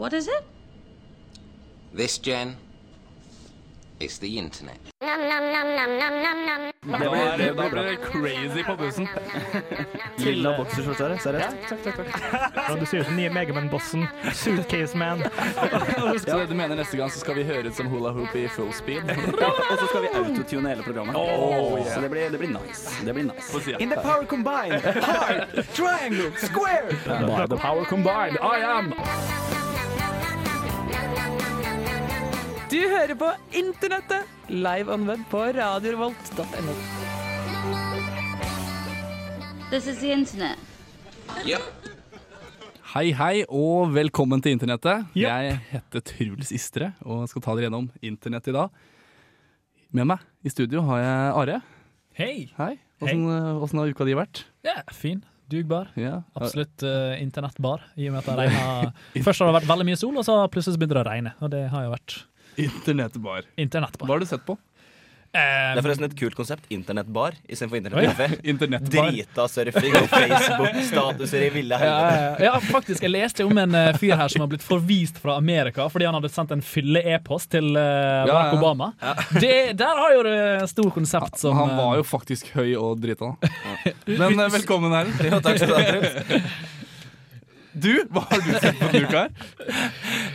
What is it? This, Jen, is the internet. Da blir det, crazy på bussen. Lilla bokserskjorte, seriøst? Takk, takk, takk. Du ser ut som nye Megaman-bossen. Suitcase Man. Så du mener neste gang så skal vi høre ut som hula hoop i full speed? Og så skal vi autotune hele programmet. Oh, yeah. Så det blir, det blir nice. Det blir nice. In the power combined, heart, triangle, square. By the power combined, I am Du hører på Internettet, live on web på radiorevolt.no. This is the internet. Yep. Hei, hei, og velkommen til internettet. Yep. Jeg heter Truls Istre og skal ta dere gjennom internett i dag. Med meg i studio har jeg Are. Hei. Hei. Åssen hey. har uka di vært? Ja, fin. Dugbar. Ja. Absolutt uh, internettbar. I og med at det regner Først har det vært veldig mye sol, og så plutselig begynner det å regne. Og det har jo vært Internettbar. internettbar. Hva har du sett på? Eh, Det er forresten et kult konsept. Internettbar istedenfor internettkafé. Internettbar. Drita surfing og Facebook-statuser i ville ja, helvete. ja, ja, faktisk. Jeg leste om en eh, fyr her som har blitt forvist fra Amerika fordi han hadde sendt en fylle-e-post til eh, Barack ja. Obama. Det, der har jo det stort konsept som Han var eh, jo faktisk høy og drita. Men velkommen her. Jo, takk skal du ha. Du, hva har du sett på denne uka?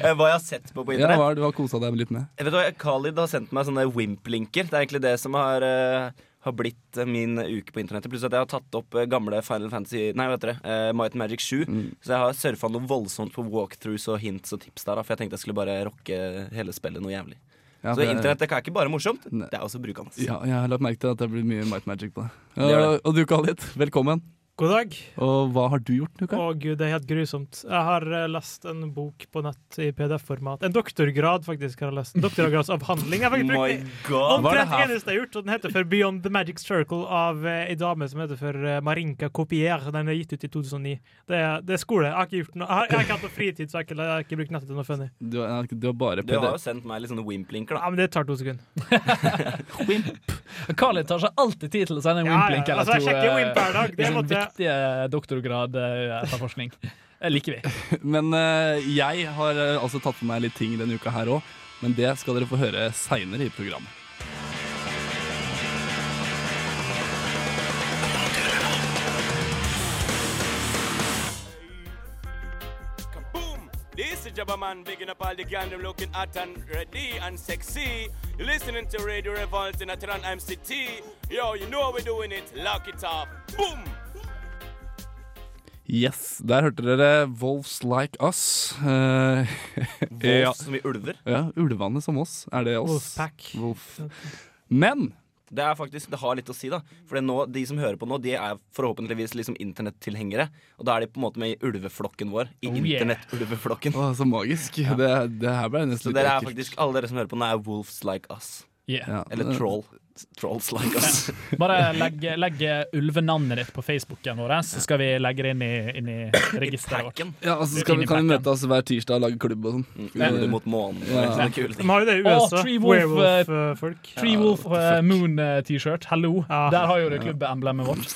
Eh, Hva jeg har sett på på Ja, internett? hva har du har kosa deg litt med? Jeg vet hva, Khalid har sendt meg sånne Wimp-linker. Det er egentlig det som har, uh, har blitt eh, min uke på internettet. Pluss at jeg har tatt opp gamle Final Fantasy Nei, vet dere? Uh, Might and Magic 7. Mm. Så jeg har surfa noe voldsomt på walkthroughs og hints og tips der. Da, for jeg tenkte jeg skulle bare rocke hele spillet noe jævlig. Ja, Så internett det er ikke bare morsomt, ne. det er også brukende. Ja, jeg har lagt merke til at det blir mye Might Magic på det. Det det. Og, og du, Khalid, velkommen. God dag. Og hva har du gjort Nuka? Å gud, det er helt grusomt. Jeg har eh, lest en bok på nett i PDF-format. En doktorgrad, faktisk. har jeg lest. En doktorgradsavhandling. Jeg har faktisk My brukt det Omtrent eneste jeg har gjort, og den heter for Beyond the Magic Circle av eh, ei dame som heter for eh, Marinka Copier. Den er gitt ut i 2009. Det er, det er skole. Jeg har ikke gjort noe Jeg har, jeg har ikke hatt noe fritid, så jeg har ikke, jeg har ikke brukt nettet til noe funny. Du, har- du har bare Du har jo sendt meg litt sånne Wimp-linker, da. Ja, men det tar to sekunder. wimp. Khalid tar seg alltid tid til å sende en Ja, ja, Wimp-link eller altså, jeg to. sjekker eh, Wimp hver dag. Det måtte- viktige doktorgrad-etterforskning. Det liker vi. Men eh, jeg har eh, altså tatt med meg litt ting denne uka her òg. Men det skal dere få høre seinere i programmet. Jabba Man bigging up all the gang looking hot and ready and sexy. You're listening to Radio Revolt in Atran MCT. Yo, you know how we're doing it. Lock it up. Boom! Yes, Der hørte dere Wolves Like Us. Wolves ja. Som i ulver. ja, ulvene som oss. Er det oss? Wolfpack. Wolf. Men Det er faktisk, det har litt å si, da. For nå, de som hører på nå, de er forhåpentligvis liksom internettilhengere. Og da er de på en måte med i ulveflokken vår. I Oh, yeah. internett-ulveflokken. så magisk. Det, det her ble nesten Så litt ekkelt. alle dere som hører på nå, er wolves like us. Yeah. Ja, Eller troll. Trolls like us. Bare legg, legg ulvenavnet ditt på Facebooken vår, så skal vi legge det inn i, inn i registeret vårt. Ja, og så skal vi, kan vi møte oss hver tirsdag og lage klubb og sånn. Mm, Ja. mot månen. Ja. Ja. De har jo det i USA. Tree Wolf, eh, Werewolf-folk. Tree Wolf uh, Moon-T-shirt. Hallo. Ja. Der har jo du klubbemblemet vårt.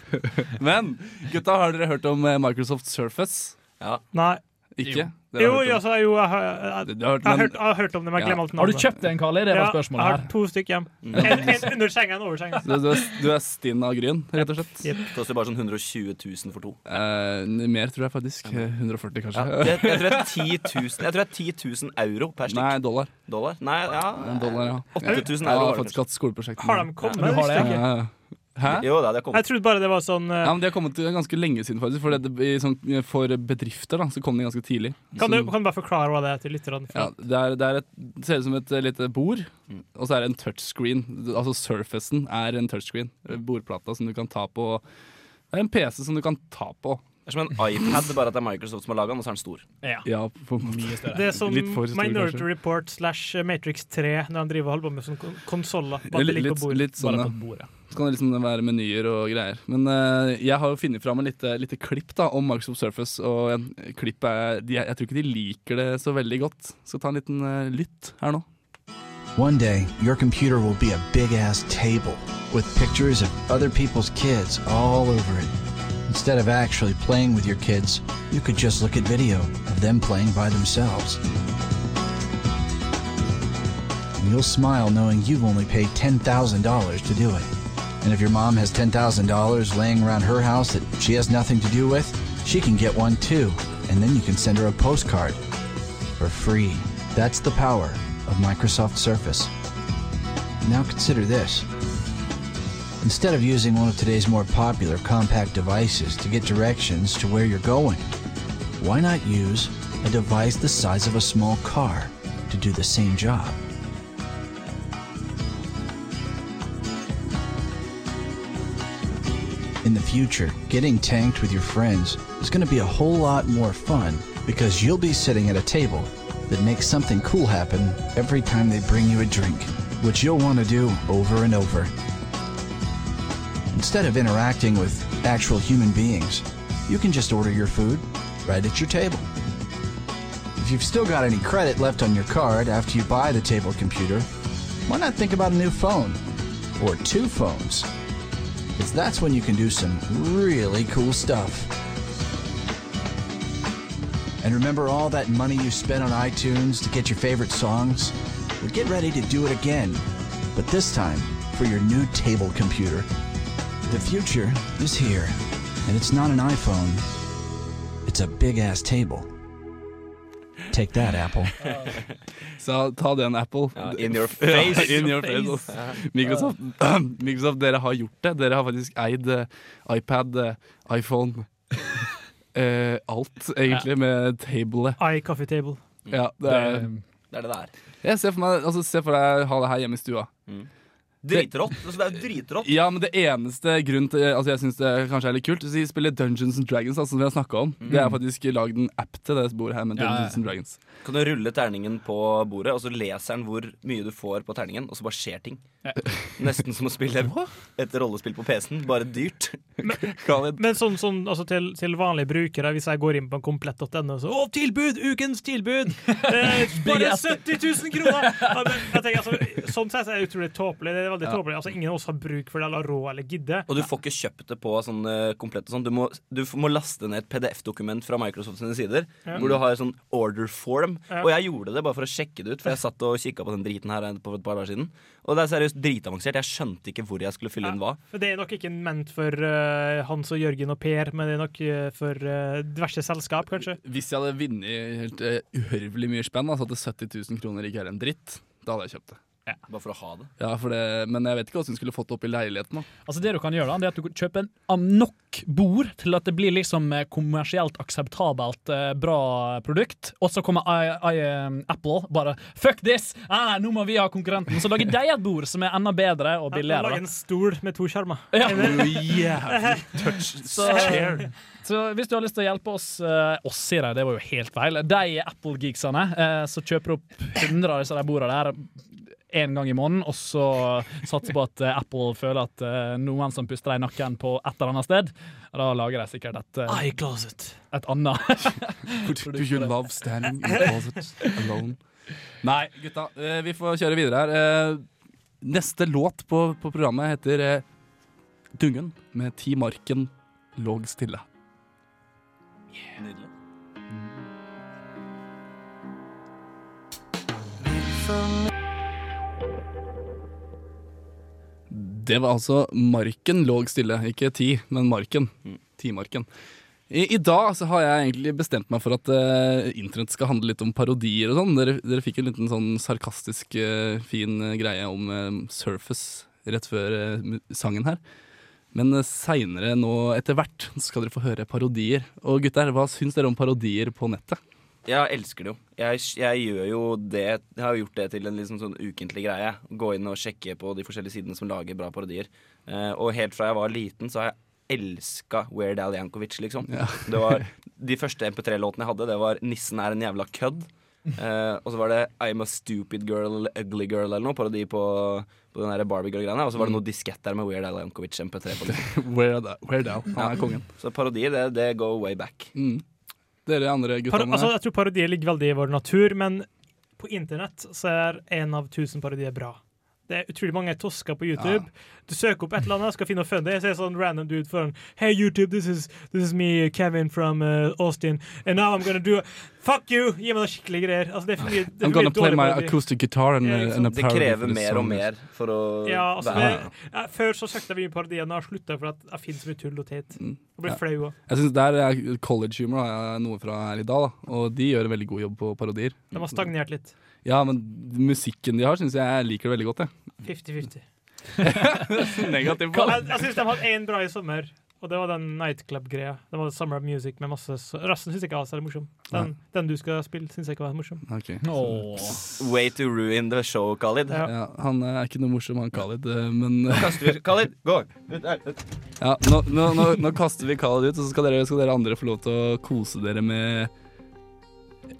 Men gutta, har dere hørt om eh, Microsoft Surface? Ja. Nei. Ikke? Jo, Jo, har altså, jo, jeg, har- jeg, jeg, har hørt, jeg har hørt om det, men jeg glemmer alt navnet. Har du kjøpt en, Kali? Det var spørsmålet her. Ja, jeg har to stykker hjem. Mm. En, en under senga, en over senga. Du, du, er, du er stinn av gryn, rett og slett. Det koster bare sånn 120 000 for to. Eh, mer, tror jeg faktisk. Eh, 140, kanskje. jeg, jeg, tror det er 10 000, jeg tror det er 10 000 euro per stykk. Nei, dollar. Dollar? Nei, ja. En dollar, ja. 8000 Jeg euro. har var det faktisk hatt skoleprosjekt. Har de kommet? Du har det, Visste jeg ikke. Ja. Hæ? Jo da, det. Jeg trodde bare det var sånn eh, Ja, men De har kommet ganske lenge siden, faktisk. For, det, i sånn, for bedrifter da, så kom de ganske tidlig. kan, du, Så- kan du bare forklare hva det er til lytterne? ja, det, er, det, er et, det ser ut som et eh, lite bord, og så er det en touchscreen. Altså surfacen er en touchscreen. Bordplata som du kan ta på. Det er en PC som du kan ta på. Det er som en iPad, bare at det er Microsoft som har laga den, og så er den stor. Ja. Ja, på. Mye større. Det er som Litt for stor, Minority kanskje. Report slash Matrix 3 når han driver og holder på med sånne konsoller. Bare Litt, litt, litt sånn, Bare ja. på bordet. Så kan det liksom være menyer og greier. Men uh, jeg har jo funnet fram et lite, lite klipp da om Microsoft Surface, og en klipp er, de, jeg tror ikke de liker det så veldig godt. Skal ta en liten uh, lytt her nå. One day, your computer will be a big ass table with pictures of other people's kids all over it. Instead of actually playing with your kids, you could just look at video of them playing by themselves. And you'll smile knowing you've only paid $10,000 to do it. And if your mom has $10,000 laying around her house that she has nothing to do with, she can get one too. And then you can send her a postcard for free. That's the power of Microsoft Surface. Now consider this. Instead of using one of today's more popular compact devices to get directions to where you're going, why not use a device the size of a small car to do the same job? In the future, getting tanked with your friends is going to be a whole lot more fun because you'll be sitting at a table that makes something cool happen every time they bring you a drink, which you'll want to do over and over. Instead of interacting with actual human beings, you can just order your food right at your table. If you've still got any credit left on your card after you buy the table computer, why not think about a new phone? Or two phones? Because that's when you can do some really cool stuff. And remember all that money you spent on iTunes to get your favorite songs? Well, get ready to do it again, but this time for your new table computer. The future is here, and it's not an iPhone, it's a big ass table. Take that, Apple. Så ta den, Apple. Ja, in your Ja, face. in your face. Microsoft, Microsoft, dere har gjort det. Dere har faktisk eid eh, iPad, eh, iPhone eh, Alt, egentlig, med tablet. iCoffee coffee table. Ja, det er, Det er det det er. jeg ser for meg altså, Se for deg ha det her hjemme i stua. Dritrått. Altså, det er jo dritrått. Ja, men det eneste grunnen til Altså jeg synes det kanskje er litt kult Så De spiller Dungeons and Dragons, altså, som vi har snakket om. Det er faktisk lagd en app til det bordet her med Ja, ja, ja. Dungeons and Dragons. Kan du rulle terningen på bordet, og så leser den hvor mye du får på terningen, og så bare skjer ting. Nesten som å spille et rollespill på PC-en, bare dyrt. Men sånn, sånn altså til, til vanlige brukere, hvis jeg går inn på en komplett.no så Å, tilbud! Ukens tilbud! Eh, bare 70 000 kroner! Ja, men jeg tenker, altså, sånn sett er det utrolig tåpelig. Det er veldig tåpelig. Altså, ingen av oss har bruk for det, eller råd eller gidde. Og du får ikke kjøpt det på sånn eh, komplett og sånn. Du må, du må laste ned et PDF-dokument fra Microsoft sine sider, Ja. hvor du har sånn order form. Ja. Og jeg gjorde det bare for å sjekke det ut, for jeg satt og kikka på den driten her på et par dager siden. Og det er seriøst dritavansert. Jeg skjønte ikke hvor jeg skulle fylle inn hva. For Det er nok ikke ment for uh, Hans og Jørgen og Per, men det er nok uh, for uh, diverse selskap, kanskje. Hvis jeg hadde vunnet helt uh, uhørvelig mye spenn, altså at 70 000 kroner ikke er en dritt, da hadde jeg kjøpt det. Bare for å ha det. Ja, for det Men jeg vet ikke hva hun skulle fått det opp i leiligheten. da Altså Det du kan gjøre, da, det er at du kjøper nok bord til at det blir liksom eh, kommersielt akseptabelt eh, bra produkt, og så kommer I, I, eh, Apple bare Fuck this! Ah, nå må vi ha konkurrenten. Så lager de et bord som er enda bedre og billigere. Lage en stol med to skjermer. Ja. Jævlig touch Så, så hvis du har lyst til å hjelpe oss eh, Oss, sier jeg, det var jo helt feil. De Apple-geeksene så kjøper kjøper opp 100 av disse bordene der én gang i måneden, og så satse på at eh, Apple føler at eh, noen som puster deg i nakken på et eller annet sted. Da lager de sikkert et, I closet. et annet. Do you love standing in the closet alone? Nei, gutta, eh, vi får kjøre videre her. Eh, Neste låt på, på programmet heter eh, Dungen med Ti Marken låg stille. Nydelig. Det var altså Marken låg stille, ikke ti, men Marken. Timarken. I, I dag så har jeg egentlig bestemt meg for at uh, internett skal handle litt om parodier og sånn. Dere, dere fikk en liten sånn sarkastisk uh, fin uh, greie om Surface rett før sangen her. Men seinere nå etter hvert skal dere få høre parodier. Og gutter, hva syns dere om parodier på nettet? Jeg elsker det jo. Jeg, jeg gjør jo det Jeg har gjort det til en liksom sånn ukentlig greie. Gå inn og sjekke på de forskjellige sidene som lager bra parodier. Eh, og helt fra jeg var liten, så har jeg elska Weird Al Jankovic, liksom. Ja. Det var De første MP3-låtene jeg hadde, det var 'Nissen er en jævla kødd'. Eh, og så var det 'I'm a stupid girl, ugly girl' eller noe, parodi på, på den der Barbie Girl-greiene. Og så var det noe disketter med Weird Al Jankovic MP3 på Weird Where Down? Han er kongen. Så parodier, det, det go way back. Mm. Dere andre guttene? altså, jeg tror parodier ligger veldig i vår natur, men på internett så er én av tusen parodier bra. Det er utrolig mange tosker på YouTube. Du søker opp et eller annet, skal finne funny, Jeg ser sånn random dude foran Hey YouTube, this is, this is me, Kevin from uh, Austin, and now I'm gonna do Fuck you! Gi meg noen skikkelige greier. Altså, det er for mye, det er I'm gonna play my acoustic guitar and, yeah, uh, and a Det krever mer og mer for å Ja, altså, være det, ja, før så søkte jeg mye parodier, nå har jeg slutta for at jeg finner så mye tull og teit. Og blir Ja. flau òg. Jeg synes der er College Humor da, noe fra her i dag, da. og de gjør en veldig god jobb på parodier. De har stagnert litt. Ja, men musikken de har, syns jeg jeg liker det veldig godt. 50-50. Negativ på Jeg, jeg syns de hadde én bra i sommer, og det var den nightclub-greia. Det var Summer of Music med masse så- Resten syns jeg ikke var særlig morsom. Den, den du skal spille, syns jeg ikke var morsom. Ok. Way to ruin the show, Khalid. Ja. Ja, han er ikke noe morsom, han Khalid, eh, men kaster vi Khalid, gå! Ut der, ja, nå, nå, nå, nå kaster vi Khalid ut, og så skal dere, skal dere andre få lov til å kose dere med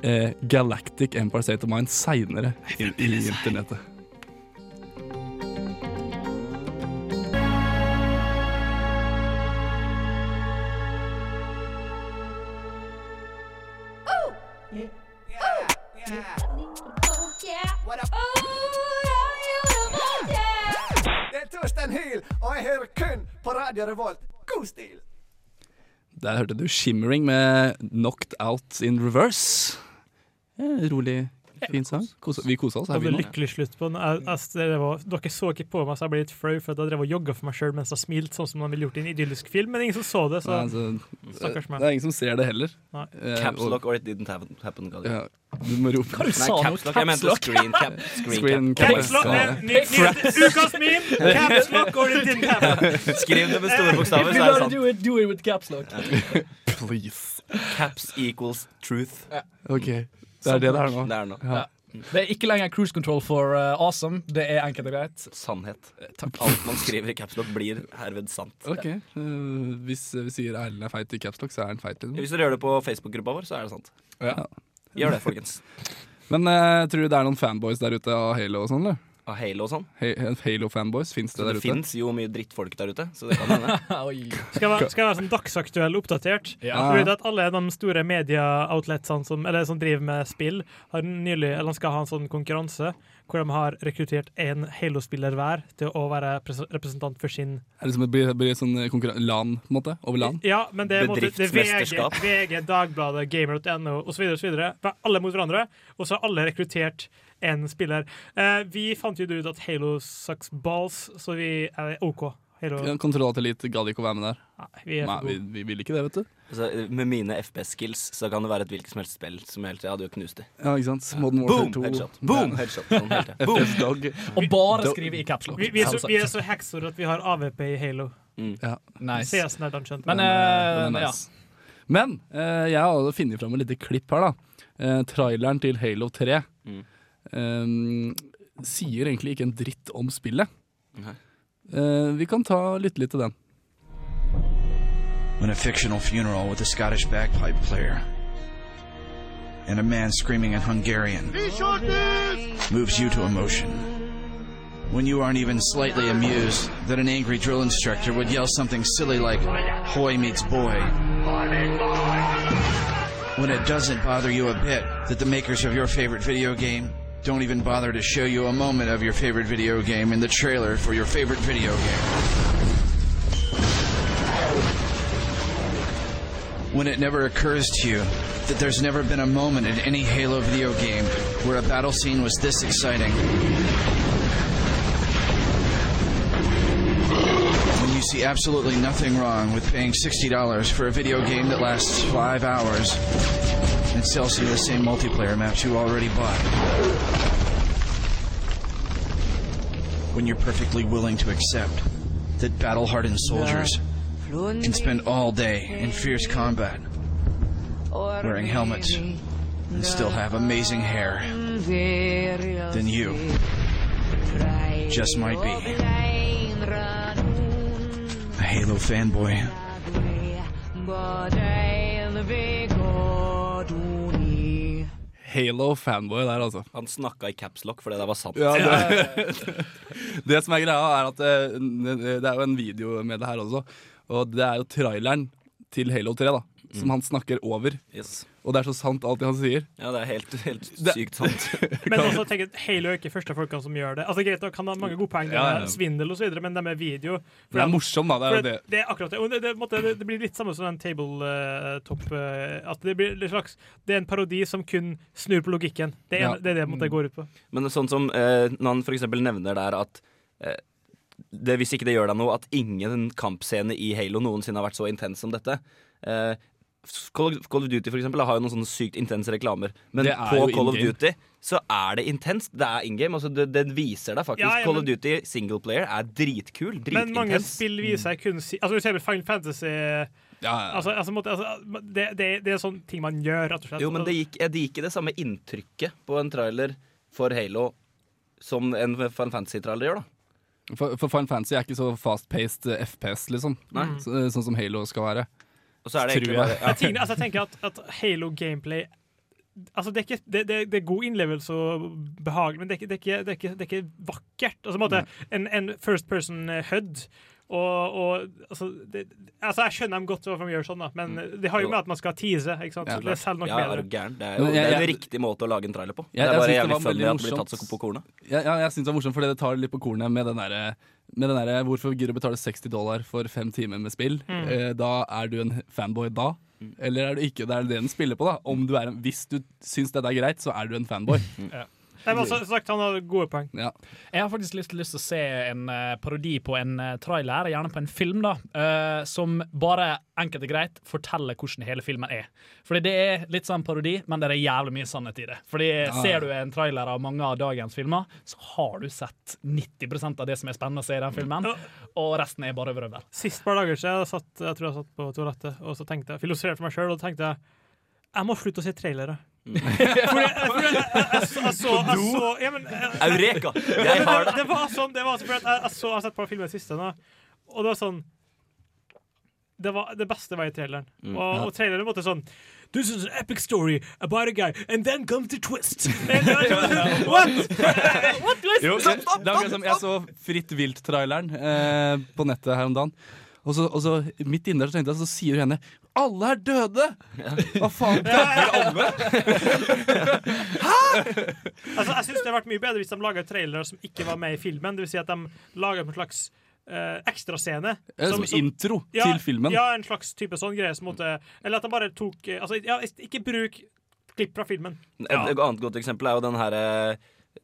eh, Galactic Empire State of Mind seinere i, i internettet. Hører kun på Radio Revolt. God stil! Der hørte du Shimmering med Knocked Out in Reverse. Eh, rolig, fin sang. Kose, vi kosa oss. Her vi nå. lykkelig slutt på den. Dere så ikke på meg, så jeg ble litt flau, for jeg drev og jogga for meg sjøl mens jeg smilte, sånn som man ville gjort i en idyllisk film. Men ingen som så det, så Nei, altså, stakkars meg. Det er ingen som ser det heller. Nei. Eh, Caps lock or it didn't happen, Ja, du må rope. Hva du sa du? caps lock. Screen cap. Screen cap. cap. Caps lock, Ukas meme! Caps lock or it didn't happen. Skriv det med store bokstaver, så er det sant. do it, do it with caps lock. Please. Caps equals truth. OK. Det er det det er nå. Det er nå. Ja. Det er ikke lenger cruise control for uh, awesome. Det er enkelt og greit. Sannhet. Takk. Alt man skriver i capslock, blir herved sant. OK. uh, hvis vi sier Erlend er feit i capslock, så er han feit. Liksom. Hvis dere gjør det på Facebook-gruppa vår, så er det sant. Ja. Gjør det, folkens. Men uh, tror du det er noen fanboys der ute av Halo og sånn, eller? Av Halo og sånn. Ha- Halo-fanboys, fins det Så der det ute? fins jo mye drittfolk der ute, så det kan hende. Skal være, skal jeg være sånn dagsaktuell oppdatert? Ja. Du vet at alle de store media-outletsene som, som driver med spill, har nylig, eller skal ha en sånn konkurranse hvor de har rekruttert en Halo-spiller hver til å være representant for sin Er det som det blir, blir sånn konkurran- LAN, på en måte? Over LAN? Ja, men det er, måte- det er VG. VG, Dagbladet, Gamer.no osv. Alle mot hverandre. Og så har alle rekruttert en spiller. Eh, vi fant jo ut at Halo sucks balls, så vi er OK. Halo, Ja, Kontrollatellitt gadd ikke å være med der. nei, vi Nei, vi, vi vil ikke det, vet du. Altså, med mine FPS-skills så kan det være et hvilket som helst spill som helt Jeg hadde jo knust det. Ja, ikke sant? Modern Warfare Boom! 2. Headshot. Boom! Headshot. Boom! Headshot. Boom! Dog. Og bare skrive i caps lock. Vi, vi, er så, vi er så hekser at vi har AVP i Halo. Ja. Nice. Skjønte Men eh, Den er ja. Men uh, jeg har funnet fram et lite klipp her, da. uh, traileren til Halo 3 Mm. Eh, sier egentlig ikke en dritt om spillet. Nei. Eh, vi kan ta lytte litt til den. When a fictional funeral with a Scottish bagpipe player and a man screaming in Hungarian moves you to emotion. When you aren't even slightly amused that an angry drill instructor would yell something silly like, Hoy meets boy. When it doesn't bother you a bit that the makers of your favorite video game don't even bother to show you a moment of your favorite video game in the trailer for your favorite video game. when it never occurs to you that there's never been a moment in any Halo video game where a battle scene was this exciting. When you see absolutely nothing wrong with paying $60 for a video game that lasts five hours and sells you the same multiplayer maps you already bought. When you're perfectly willing to accept that battle hardened soldiers can spend all day in fierce combat, wearing helmets, and still have amazing hair, then you just might be a Halo fanboy. Halo fanboy der, altså. Han snakka i caps lock, for det var sant. Ja, det, det som er greia, er at det, det er jo en video med det her også. Og det er jo traileren til Halo 3, da. Som han snakker over. Yes. Og det er så sant alt det han sier. Ja, det er helt, helt sykt sant. Men også tenk at Halo er ikke første folkene som gjør det. Altså Greit nok, Han har mange gode poeng, Ja, ja. svindel videre, men det med video Det er morsom, da. Det er for jo det, det. det er akkurat det. Og det, det, måtte, det, blir litt samme som den tabletop uh, At det blir litt slags Det er en parodi som kun snur på logikken. Det er Ja. det, er det måtte, går ut på. Men sånn som uh, når han for eksempel nevner der at uh, det, Hvis ikke det gjør deg noe at ingen kampscene i Halo noensinne har vært så intens som dette eh, Call of, Duty for eksempel, har jo noen sånne sykt intense reklamer. Men på Call of. Duty så er det intenst. Det er in game. Altså det, det viser deg faktisk. Ja, ja, Call men- of Duty single player er dritkul. Men mange spill viser seg kun si Altså, for eksempel Final Fantasy Altså, altså, måtte, altså det, det, det er sånne ting man gjør, rett og slett. Jo, men det gikk, det gikk ikke det samme inntrykket på en trailer for Halo som en Final Fantasy-trailer gjør, da. For, for Final Fantasy er ikke så fast-paced FPS, liksom. Nei. Så, sånn som Halo skal være. Og så er det egentlig bare jeg. Tingene- altså, jeg tenker at, at Halo gameplay Altså, det, er ikke, det, det, det er god innlevelse og behagelig, men det er ikke, det er ikke, det er ikke, det er ikke vakkert. Altså, måte, en, en first person eh, HUD og, og altså, det, altså, Jeg skjønner dem godt hvorfor de gjør sånn, da, men det har jo med at man skal tease. Ikke sant? Ja, det er selv nok Ja, bedre. gæren? Det er jo det er en riktig måte å lage en trailer på. Jeg- det er bare jævlig funny at det blir tatt så på kornet. Ja, ja, jeg synes det var morsomt, fordi det tar litt på kornet med den derre med den derre, Hvorfor gidder du betale 60 dollar for fem timer med spill? Mm. Eh, da er du en fanboy da. Eller er du ikke? Det er det den spiller på. da Om du er en, Hvis du syns dette er greit, så er du en fanboy. Nei, men sagt, han har gode poeng. Ja. Jeg har faktisk lyst, lyst til å se en uh, parodi på en uh, trailer, gjerne på en film, da, uh, som bare enkelt og greit forteller hvordan hele filmen er. Fordi det er litt sånn parodi, men det er jævlig mye sannhet i det. Fordi Ja. Ser du en trailer av mange av dagens filmer, så har du sett 90% av det som er spennende å se i den filmen, og resten er bare vrøvl. Sist par dager siden jeg, satt, jeg tror jeg satt på toalettet og så tenkte jeg, filosoferte for meg sjøl og tenkte jeg jeg må slutte å se trailere. Eureka! Jeg har det. Det var sånn, det var sånn jeg, jeg, så, jeg har sett på filmen siste nå, og det var sånn det, var, det beste var i traileren. Mm. Og, og traileren måtte sånn This is an epic story about a guy, and then comes the twist. Sånn, What? What twist? Jo, det, det er som Jeg så Fritt vilt-traileren eh, på nettet her om dagen. Og så, og så midt inne der så tenkte jeg, så sier henne Alle er døde! Hva faen? Kødder alle? Altså, jeg synes det hadde vært mye bedre hvis de laga trailere som ikke var med i filmen. Det vil si at de lager en slags uh, ekstrascene. Ja, som intro til filmen. Ja, en slags type sånn greie. Som måtte, eller at de bare tok eh, altså, ja, Ikke bruk klipp fra filmen. Et, et annet godt eksempel er jo den herre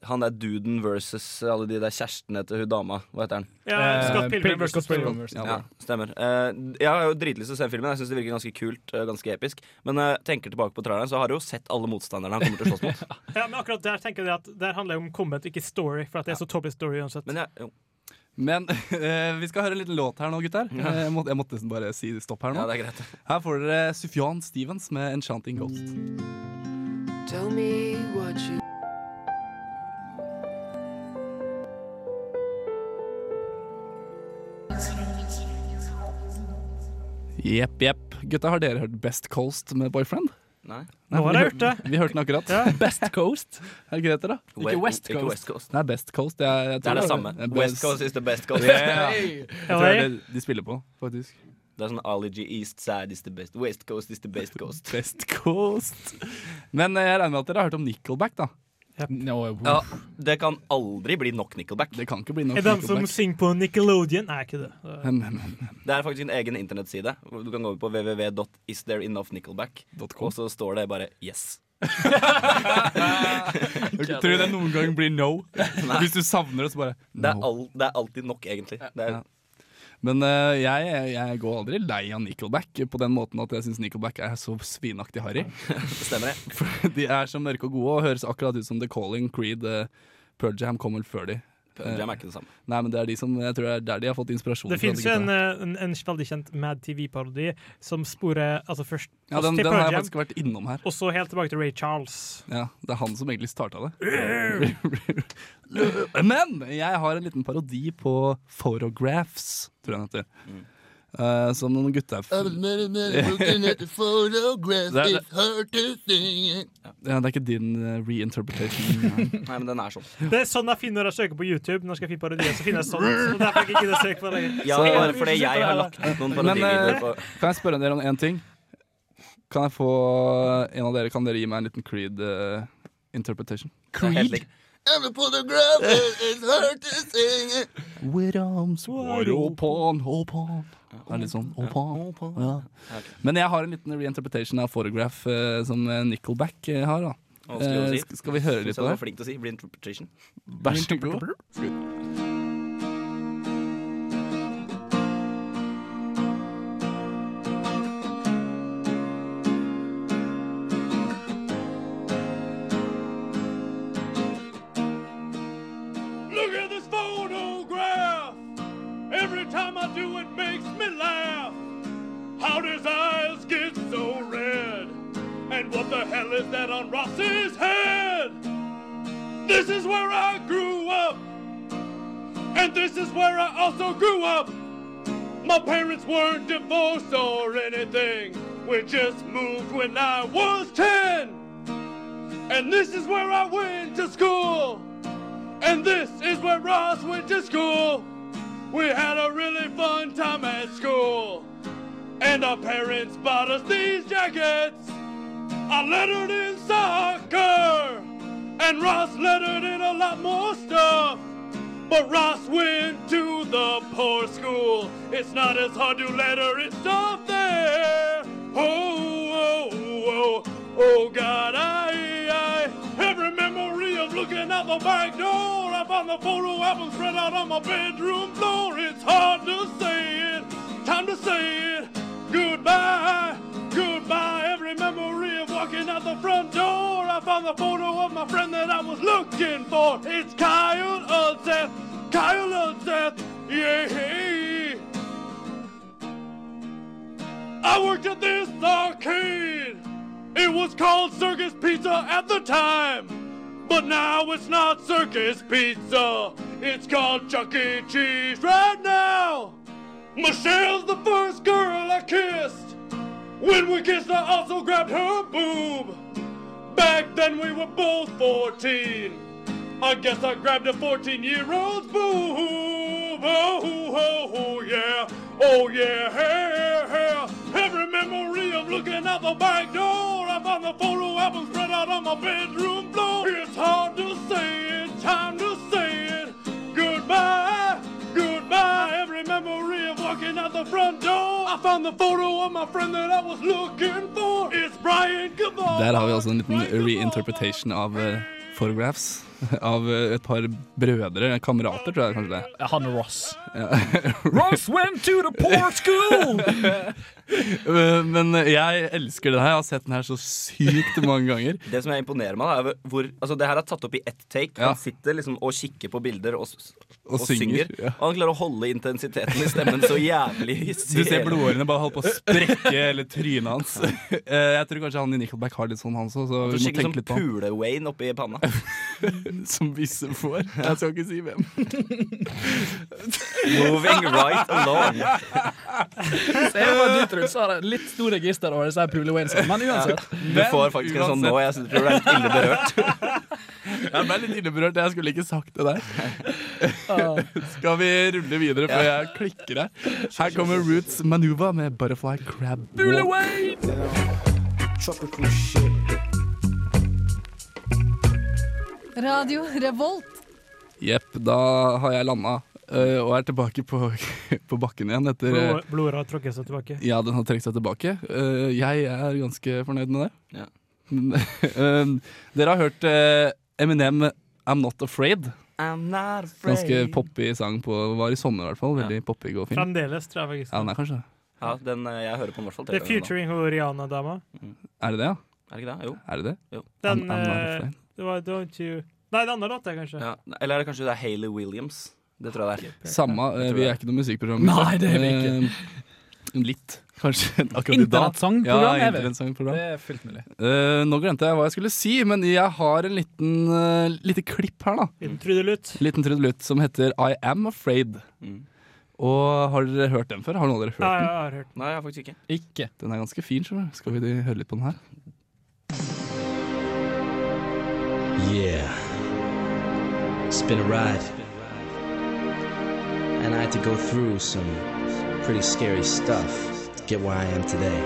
han er duden versus alle de der kjærestene til hun dama. Hva heter han? Ja, Scott Pilgrim versus Scott Pilgrim. Ja, stemmer. Eh, jeg har jo dritlyst til å se filmen. Jeg synes det virker ganske kult, eh, ganske episk. Men når jeg tenker tilbake på traileren, så har jeg jo sett alle motstanderne han kommer til å slåss mot. Ja, men akkurat der tenker jeg at Der handler det om comment, ikke story. For at det er så topic story uansett. Men jeg, jo. Men eh, vi skal høre en liten låt her nå, gutter. Ja. Eh, Jeg, måtte, jeg måtte nesten bare si stopp her nå. Ja, det er greit. Her får dere Sufjan Stevens med 'Enchanting Ghost'. Tell me what you Jepp, jepp. Gutta, har dere hørt Best Coast med Boyfriend? Nei. Nå har jeg hørt det. Vi hørte den akkurat. Ja. Best Coast? Er det ikke det heter, da? Ikke West ikke Coast. West Coast. Nei, Best Coast. Jeg, jeg Det er det samme. Best. West Coast is the best coast. Yeah. Jeg tror det er det de spiller på, faktisk. Det er sånn Ology East Side is the best. West Coast is the best coast. Best Coast. Men eh, jeg regner med at dere har hørt om Nickelback, da. No, Ja, det kan aldri bli nok Nickelback. Det kan ikke bli nok Er den som synger på Nickelodeon? Nei, ikke det. Det er faktisk en egen internettside. Du kan gå over på www.isthereenoughnickelback, og så står det bare 'yes'. Tror du det noen gang blir no? Hvis du savner det, så bare Det er, no. all, det er alltid nok, egentlig. Det er, Ja. Men uh, jeg, jeg går aldri lei av Nickelback på den måten at jeg syns Nickelback er så svinaktig harry. Stemmer, det. For de er så mørke og gode og høres akkurat ut som The Calling, Creed, uh, Pearl Jam kom vel før de. Pearl Jam er ikke det samme. Nei, men det er de som, jeg tror det er der de har fått inspirasjon. Det finnes fins jo en, eh, en, en veldig kjent Mad TV-parodi som sporer altså først ja, den, den har jeg faktisk vært innom her. og så helt tilbake til Ray Charles. Ja, Det er han som egentlig starta det. Men jeg har en liten parodi på Photographs, tror jeg den heter. Mm. Eh, som noen gutter Det er- Ja, det er ikke din eh, reinterpretation. Nei, men den er sånn. Det er sånn jeg finner når jeg søker på YouTube. Når jeg skal finne parodier, så finner jeg sånn. Så derfor jeg ikke gidder søke på det lenger. Ja, bare fordi jeg har lagt ut noen parodier. Uh, kan jeg spørre dere om én ting? Kan jeg få en av dere Kan dere gi meg en liten Creed uh, interpretation? Lik. Ever put a grab, it's hard to sing it. With arms wide open, open. Det er litt sånn open. Ja. Men jeg har en liten reinterpretation av Photograph eh, som eh, Nickelback eh, har. da Vanskelig å Eh, si. sk- Skal vi høre litt Synes på du det? var flink til å si. Reinterpretation. Vær så god. How his eyes get so red. And what the hell is that on Ross's head? This is where I grew up. And this is where I also grew up. My parents weren't divorced or anything. We just moved when I was 10. And this is where I went to school. And this is where Ross went to school. We had a really fun time at school. And our parents bought us these jackets. I lettered in soccer. And Ross lettered in a lot more stuff. But Ross went to the poor school. It's not as hard to letter in stuff there. Oh, oh, oh, oh, oh, God, I, I, every memory of looking out the back door. I found the photo album spread out on my bedroom floor. It's hard to say it, time to say it. Goodbye, goodbye. Every memory of walking out the front door. I found the photo of my friend that I was looking for. It's Kyle Udseth, Kyle Udseth, yeah. I worked at this arcade. It was called Circus Pizza at the time. But now it's not Circus Pizza. It's called Chuck E. Cheese right now. Michelle's the first girl I kissed. When we kissed, I also grabbed her boob. Back then we were both 14. I guess I grabbed a 14 year old's boob. Oh, oh, oh, yeah. Oh, yeah. Hey, hey. Every memory of looking out the back door. I found the photo album spread out on my bedroom floor. It's hard to say it, time to say it. Goodbye, goodbye. Every memory of walking out the front door. I found the photo of my friend that I was looking for. It's Brian Caval. Der har vi altså en liten reinterpretation av eh, photographs. Av eh, et par brødre, kamerater, tror jeg kanskje det. Han Han Ross. Ja. Ross went to the poor school! Men jeg elsker den her. Jeg har sett den her så sykt mange ganger. Det som jeg imponerer meg, er hvor Altså, det her er tatt opp i ett take. Ja. Han sitter liksom og kikker på bilder og, Og og, synger, synger. ja. Og han klarer å holde intensiteten i stemmen så jævlig Du ser blodårene bare holde på å sprekke hele trynet hans. Eh, Jeg tror kanskje han i Nickelback har litt sånn, han også. Så Og vi må tenke litt på han. pule-Wayne oppi panna. Som visse får. Jeg skal ikke si hvem. Moving right along. Se hva du, Truls, har et litt stor register over disse Pule Waynes, men uansett. Du får faktisk en sånn nå. Jeg tror du er litt ille berørt. Jeg ble litt ille berørt. Jeg skulle ikke sagt det der. Skal vi rulle videre før jeg klikker her? Her kommer Roots Manuva med Butterfly Crab Pule Walk. Wayne! Tropical shit. Radio Revolt. Jepp, da har jeg landa og er tilbake på, på bakken igjen etter eh, Blod, blodet har trukket seg tilbake. Ja, den har trukket seg tilbake. Uh, jeg er ganske fornøyd med det. Ja. uh, dere har hørt eh, Eminem 'I'm Not Afraid'. I'm not afraid. Ganske poppy sang på var i sommer, i hvert fall. Veldig poppy og fin. Fremdeles, tror jeg faktisk. Ja, den er kanskje. Ja, den, eh, jeg hører på i hvert fall Det er featuring hun Rihanna-dama. Er det det, ja? Er det ikke det? Jo. Er det det? Jo. Den I'm- I'm not eh, afraid. Det var Don't You Nei, den andre låta, kanskje. Ja. Eller er det kanskje det er Hayley Williams? Det tror jeg det er. Samme. Eh, vi er ikke noe musikkprogram. Nei, det er vi ikke. Uh, litt, kanskje. Internettsangprogram Ja, er Det er fullt mulig. Uh, nå glemte jeg hva jeg skulle si, men jeg har en liten uh, lite klipp her, da. Liten trudelutt. Liten trudelutt som heter I Am Afraid. Mm. Og har dere hørt den før? Har noen av dere hørt Nei, den? jeg har hørt. Nei, jeg har faktisk ikke. Ikke. Den er ganske fin. Skal vi høre litt på den her? Yeah. It's been a ride. And I had to go through some pretty scary stuff to get where I am today.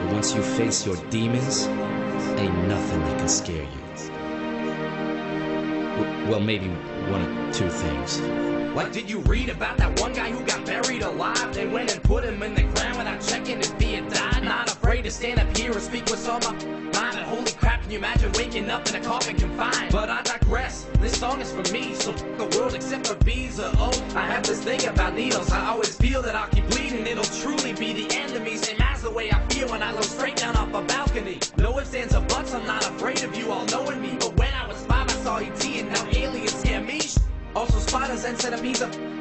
But once you face your demons, ain't nothing that can scare you. Well, maybe one or two things. Like, did you read about that one guy who got buried alive? They went and put him in the ground without checking if he had died. Not afraid to stand up here and speak what's on holy crap, can you imagine waking up in a coffin confined? But I digress. This song is for me, so the world except for bees or oh. I have this thing about needles. I always feel that I'll keep bleeding. It'll truly be the end of me. Same as the way I feel when I look straight down off a balcony. No ifs, ands, or buts. I'm not afraid of you all knowing me. But when I was five, I saw ET and now aliens scare me. Also spiders and centipedes are.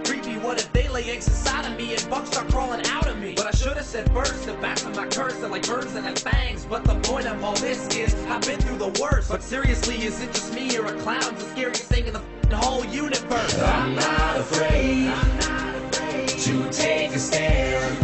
What if they lay eggs inside of me and bugs start crawling out of me? But I should have said first, the backs of my curse are like birds that have fangs. But the point of all this is I've been through the worst. But seriously, is it just me or a clown's the scariest thing in the whole universe? I'm not afraid I'm not to take a stand.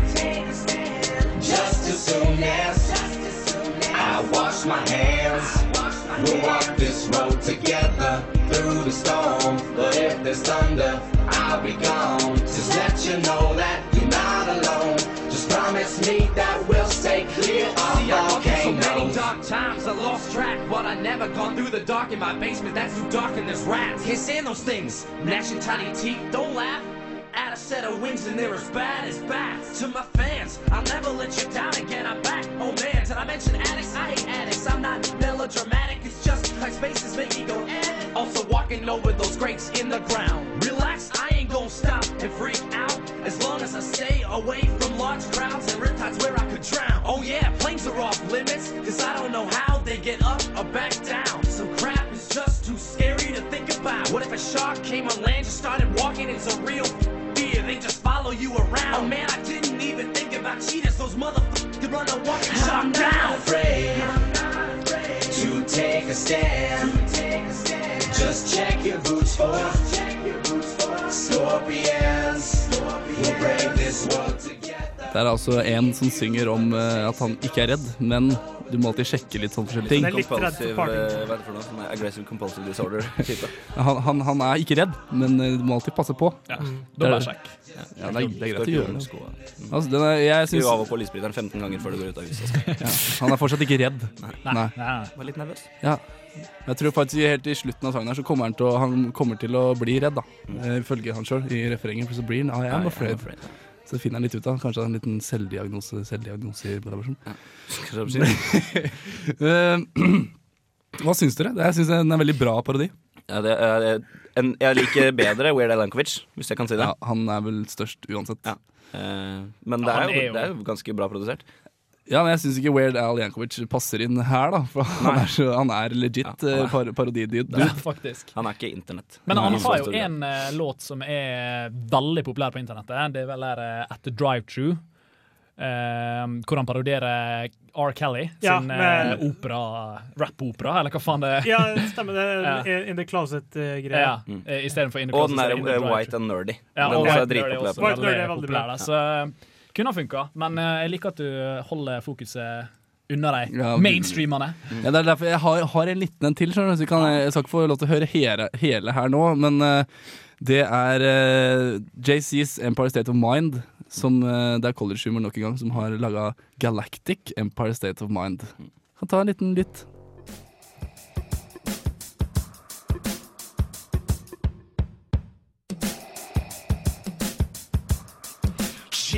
Just as soon as I wash my hands, we'll walk this road together through the storm. But if there's thunder, I'll be gone. Just let you know that you're not alone. Just promise me that we'll stay clear of See, through so many dark times, I lost track, but I never gone through the dark in my basement. That's too dark and there's rats. Can't stand those things. Gnashing tiny teeth, don't laugh. Add a set of wings and they're as bad as bats. To my fans, I'll never let you down again. I'm back. Oh man, did I mention addicts? I hate addicts. I'm not melodramatic. It's just like spaces make me go eh. Also walking over those grates in the ground. Relax, I ain't gonna stop and freak out. As long as I stay away from large crowds and riptides where I could drown. Oh yeah, planes are off limits. Cause I don't know how they get up or back down. Some crap is just too scary to think about. What if a shark came on land, just started walking? It's a real. They just follow you around. Oh man, I didn't even think about cheetahs. Those motherfuckers could run a walking shark I'm down. not afraid to take a stand. Just check your boots for your boots for scorpions. We'll break this world together. Det er altså en som synger om eh, at han ikke er redd, men du må alltid sjekke litt sånn forskjellige ting. Compulsive, eh, Hva er det for noe? Sånn aggressive compulsive disorder-type. Han, han, han er ikke redd, men eh, du må alltid passe på. Ja, Det er-. Ja, det, er, det er greit å gjøre det. Altså, den er, jeg Skru av og på lysbryteren 15 ganger før du går ut av huset. ja, han er fortsatt ikke redd. Nei. Var litt nervøs. Ja. Jeg tror faktisk helt i slutten av sangen her så kommer han til å, han kommer til å bli redd, da. Eh, Ifølge han sjøl i refrenget. Så blir han I am I am afraid. Så det finner han litt ut av. Kanskje en liten selvdiagnose, selvdiagnose Eh, Hva syns dere? Jeg syns den er veldig bra parodi. Ja, det er, en, jeg liker bedre Weird Al Yankovic, hvis jeg kan si det. Ja, han er vel størst uansett. Ja. Eh, men det er jo- det er jo ganske bra produsert. Ja, men jeg syns ikke Weird Al Jankovic passer inn her, da. For han er, han er legit Ja, ja, han er- par parodidude. Ja, faktisk. Han er ikke internett. Men han har jo en uh, låt som er veldig populær på internettet. Det er vel der uh, At The Drive-Thru. Uh, hvor han parodierer R. Kelly Ja, sin med- uh, opera, rap-opera, eller hva faen det er. Ja, det stemmer. Det er Ja. In the Closet-greia. Ja, mm. istedenfor In the Og Closet, den er der eh. White and Nerdy. Ja, den og også er White Nerdy er også på White Nerdy er veldig veldig populær. da, Så eh, kunne ha funka, men eh, jeg liker at du holder fokuset unna de Ja, mainstreamene. Ja, det er derfor jeg har, har en liten en til. Så jeg, kan, jeg skal ikke få lov til å høre hele, hele her nå, men eh, det er uh, JC's Empire State of Mind, som, uh, det er College Humor nok en gang, som har laga Galactic Empire State of Mind. Kan ta en liten lytt.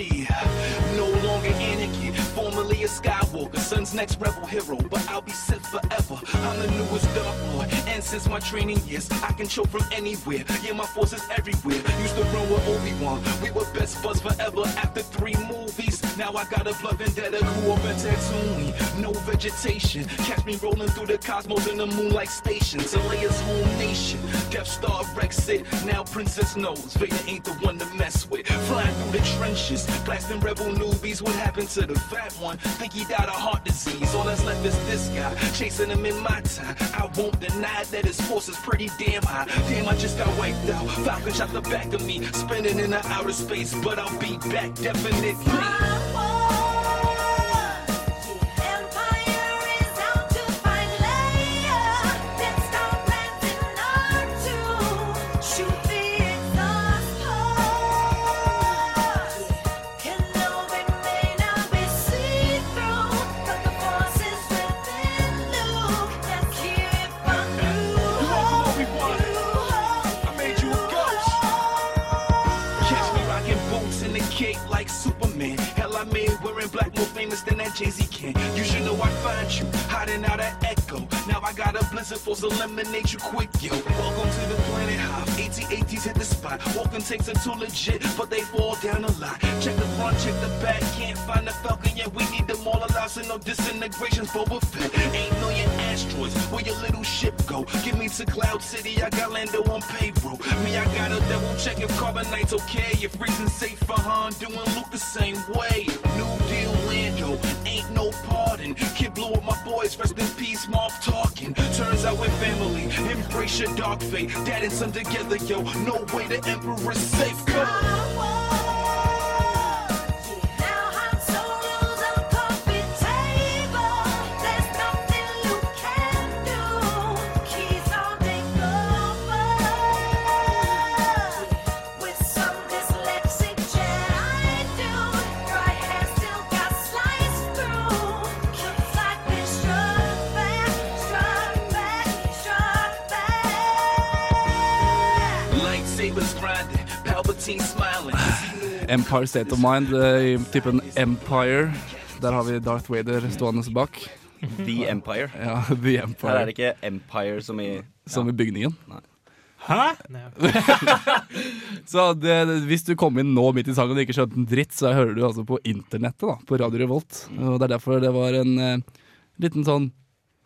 Yeah, Next rebel hero, but I'll be Sith forever. I'm the newest Dark Lord, and since my training years, I can choke from anywhere. Yeah, my force is everywhere. Used to run with Obi-Wan, we were best buds forever after three movies. Now I got a blood vendetta, grew up in Tatooine, no vegetation. Catch me rolling through the cosmos in the moonlight station. Leia's home nation, Death Star Rex it. Now Princess knows Vader ain't the one to mess with. Flying through the trenches, blasting rebel newbies. What happened to the fat one? Think he died of heart disease. All that's left is this guy, chasing him in my time. I won't deny that his force is pretty damn high. Damn, I just got wiped out. Falcon shot the back of me, spinning in the outer space, but I'll be back definitely. Eliminate you quick, yo. Welcome to the planet Hive. AT-ATs hit the spot. Walking takes are too legit, but they fall down a lot. Check the front, check the back. Can't find the Falcon yet. We need them all alive, so no disintegrations. Boba Fett. Ain't million asteroids. Where your little ship go? Get me to Cloud City. I got Lando on payroll. Me, I got a double check if carbonite's okay. If reason safe for Han, doing Luke the same way. Embrace your dark fate. Dad and son together, yo. No way the Emperor's safe. Go. Empire State of Mind eh, i typen Empire. Der har vi Darth Vader stående bak. The Empire. Ja, The Empire. Her er det ikke Empire som i Som i bygningen. Nei. Hæ? Så det, det, hvis du kom inn nå midt i sangen og ikke skjønte en dritt, så hører du altså på internettet, da, på Radio Revolt. Og det er derfor det var en eh, liten sånn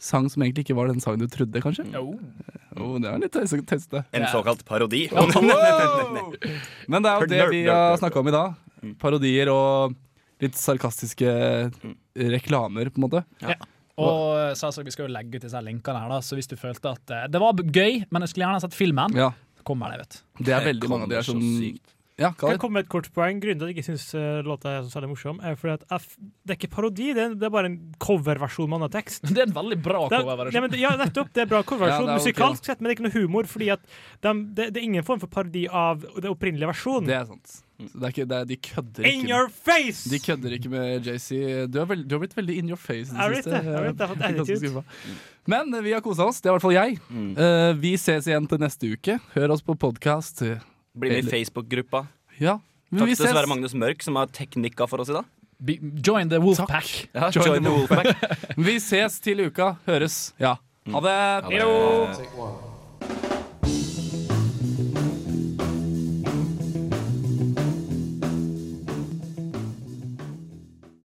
sang som egentlig ikke var den sangen du trodde, kanskje. Oh, det er litt tøyse- tøysete. En såkalt parodi. Ja, wow! Men det er jo det vi har snakka om i dag. Parodier og litt sarkastiske reklamer, på en måte. Og så altså, vi skal jo legge ut disse linkene her, da, så hvis du følte at eh, det var gøy, men jeg skulle gjerne sett filmen, Ja. kommer det, vet. Det er veldig mange av de er sånn Ja, Kan jeg komme med et kort poeng? Grunnen til at jeg ikke syns låta er så særlig morsom, er fordi at f- det er ikke parodi, det er, det er bare en coverversjon med annen tekst. Det er en veldig bra er- coverversjon. Ja, ja, nettopp. Det er bra coverversjon. Ja, musikalsk okay. sett, men det er ikke noe humor, fordi at de, det, det er ingen form for parodi av den opprinnelige versjonen. Det er sant. Det er ikke, det er, de kødder In ikke. your face! De kødder ikke med JC. Du, veld, du har blitt veldig in your face i det siste. jeg vet det. Men eh, vi har kosa oss. Det er i hvert fall jeg. Eh, vi ses igjen til neste uke. Hør oss på podkast. Bli med i Facebook-gruppa. Ja. Men Takk vi til ses. Sverre Magnus Mørk, som har teknikka for oss i dag. Be- Join the Wolfpack. Ja, join the Wolfpack. vi ses til uka. Høres. Ja. Ha det. Ha det. Heyo. Take one.